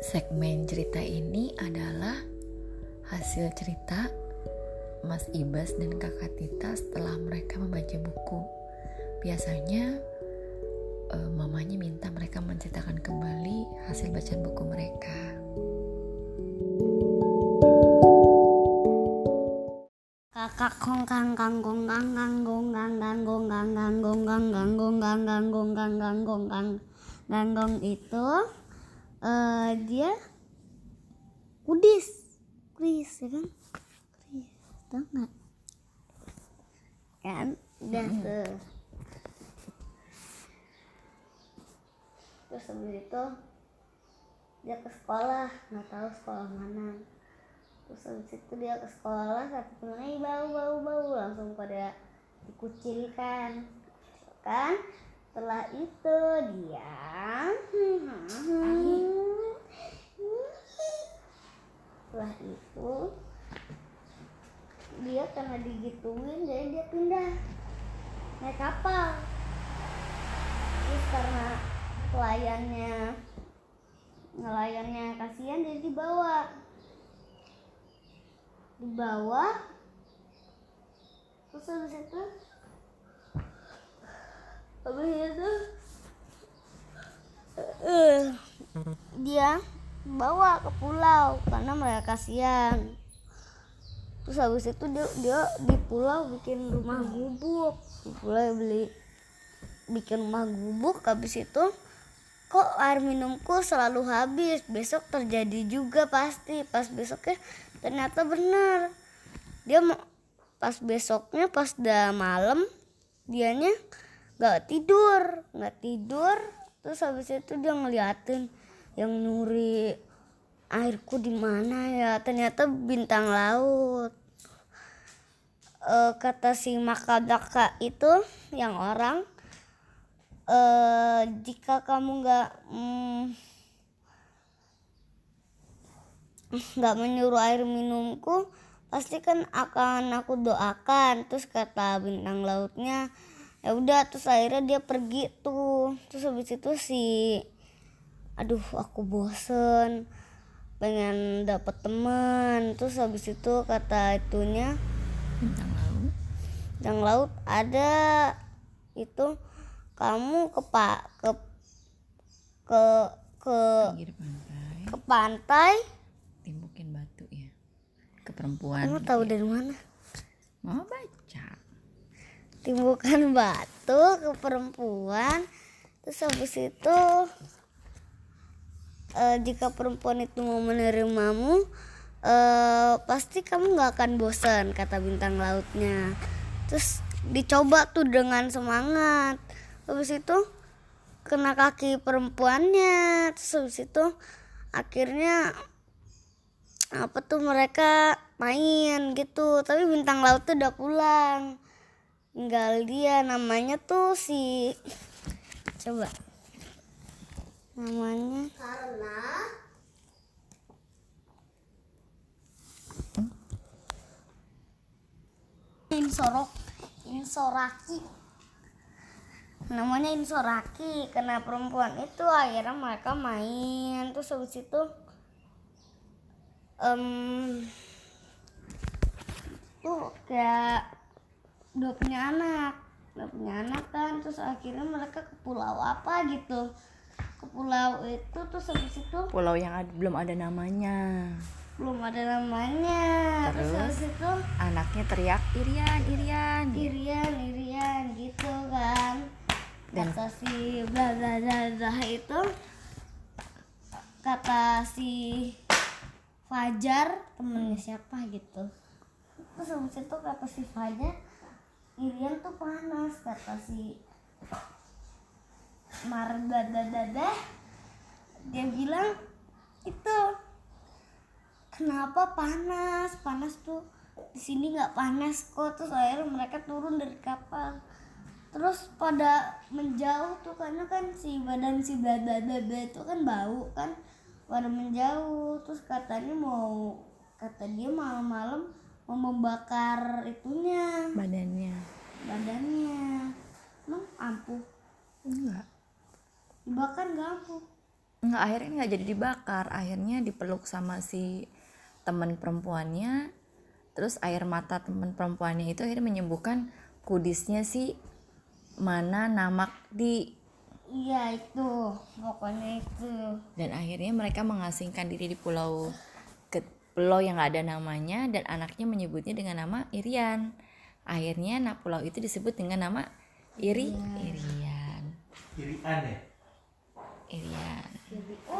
segmen cerita ini adalah hasil cerita Mas Ibas dan Kakak Tita setelah mereka membaca buku. Biasanya eh, mamanya minta mereka menceritakan kembali hasil bacaan buku mereka. Kakak kongkang kanggong kanggong kanggong kanggong kanggong kanggong kanggong kanggong kanggong kanggong kanggong kanggong itu uh, dia kudis. Kudis ya kan? Kudis tau nggak? Kan? Udah tuh terus habis itu dia ke sekolah nggak tahu sekolah mana. Terus habis itu dia ke sekolah satu temennya bau bau bau langsung pada dikucilkan. Kan setelah itu dia setelah itu dia karena digituin jadi dia pindah naik kapal. Terus karena pelayannya nelayannya kasihan jadi dibawa. Dibawa. Terus habis itu habis itu? Uh, dia bawa ke pulau karena mereka kasihan. Terus habis itu dia dia di pulau bikin rumah gubuk. Di pulau beli bikin rumah gubuk. Habis itu kok air minumku selalu habis? Besok terjadi juga pasti. Pas besoknya ternyata benar. Dia mau pas besoknya pas udah malam dianya nggak tidur nggak tidur. Terus habis itu dia ngeliatin yang nyuri airku di mana ya. Ternyata bintang laut. E, kata si makadaka itu yang orang e, jika kamu nggak mm, nggak menyuruh air minumku pasti kan akan aku doakan. Terus kata bintang lautnya ya udah terus akhirnya dia pergi tuh terus habis itu si aduh aku bosen pengen dapet teman terus habis itu kata itunya Bintang laut. bintang laut ada itu kamu ke pak ke ke ke Pinggir pantai. ke pantai Timbukin batu ya. Ke perempuan. kamu gitu tahu ya. dari mana Mau baca. Timbukan batu ke perempuan. Terus habis itu eh, jika perempuan itu mau menerimamu eh, pasti kamu nggak akan bosan kata bintang lautnya. Terus dicoba tuh dengan semangat. Habis itu kena kaki perempuannya. Terus habis itu akhirnya apa tuh mereka main gitu. Tapi bintang laut tuh udah pulang tinggal dia namanya tuh si coba. Namanya? Karena insorok insoraki. Namanya insoraki karena perempuan itu akhirnya mereka main. Terus habis itu em tuh kayak udah punya anak udah punya anak kan terus akhirnya mereka ke pulau apa gitu ke pulau itu terus habis itu Pulau yang ad- belum ada namanya. belum ada namanya terus, Terus? habis itu Anaknya teriak Irian, Irian. irian irian gitu kan Dan- kata si bla bla bla bla itu kata si Fajar temennya siapa gitu terus habis itu kata si Fajar Irian tuh panas kata si Mar bla bla bla bla. dia bilang itu kenapa panas? Panas tuh di sini nggak panas kok. Terus akhirnya mereka turun dari kapal. Terus pada menjauh tuh karena kan si badan si bla itu kan bau kan pada menjauh. Terus katanya mau kata dia malam-malam membakar itunya. Badannya. badannya. Emang ampuh. Enggak. dibakar nggak ampuh? Nggak akhirnya nggak jadi dibakar. Akhirnya dipeluk sama si teman perempuannya. Terus air mata teman perempuannya itu akhirnya menyembuhkan kudisnya si mana namak di. Iya itu. Pokoknya itu. Dan akhirnya mereka mengasingkan diri di pulau pulau yang nggak ada namanya dan anaknya menyebutnya dengan nama Irian. Akhirnya nah pulau itu disebut dengan nama Iri Irian. Irian ya? Irian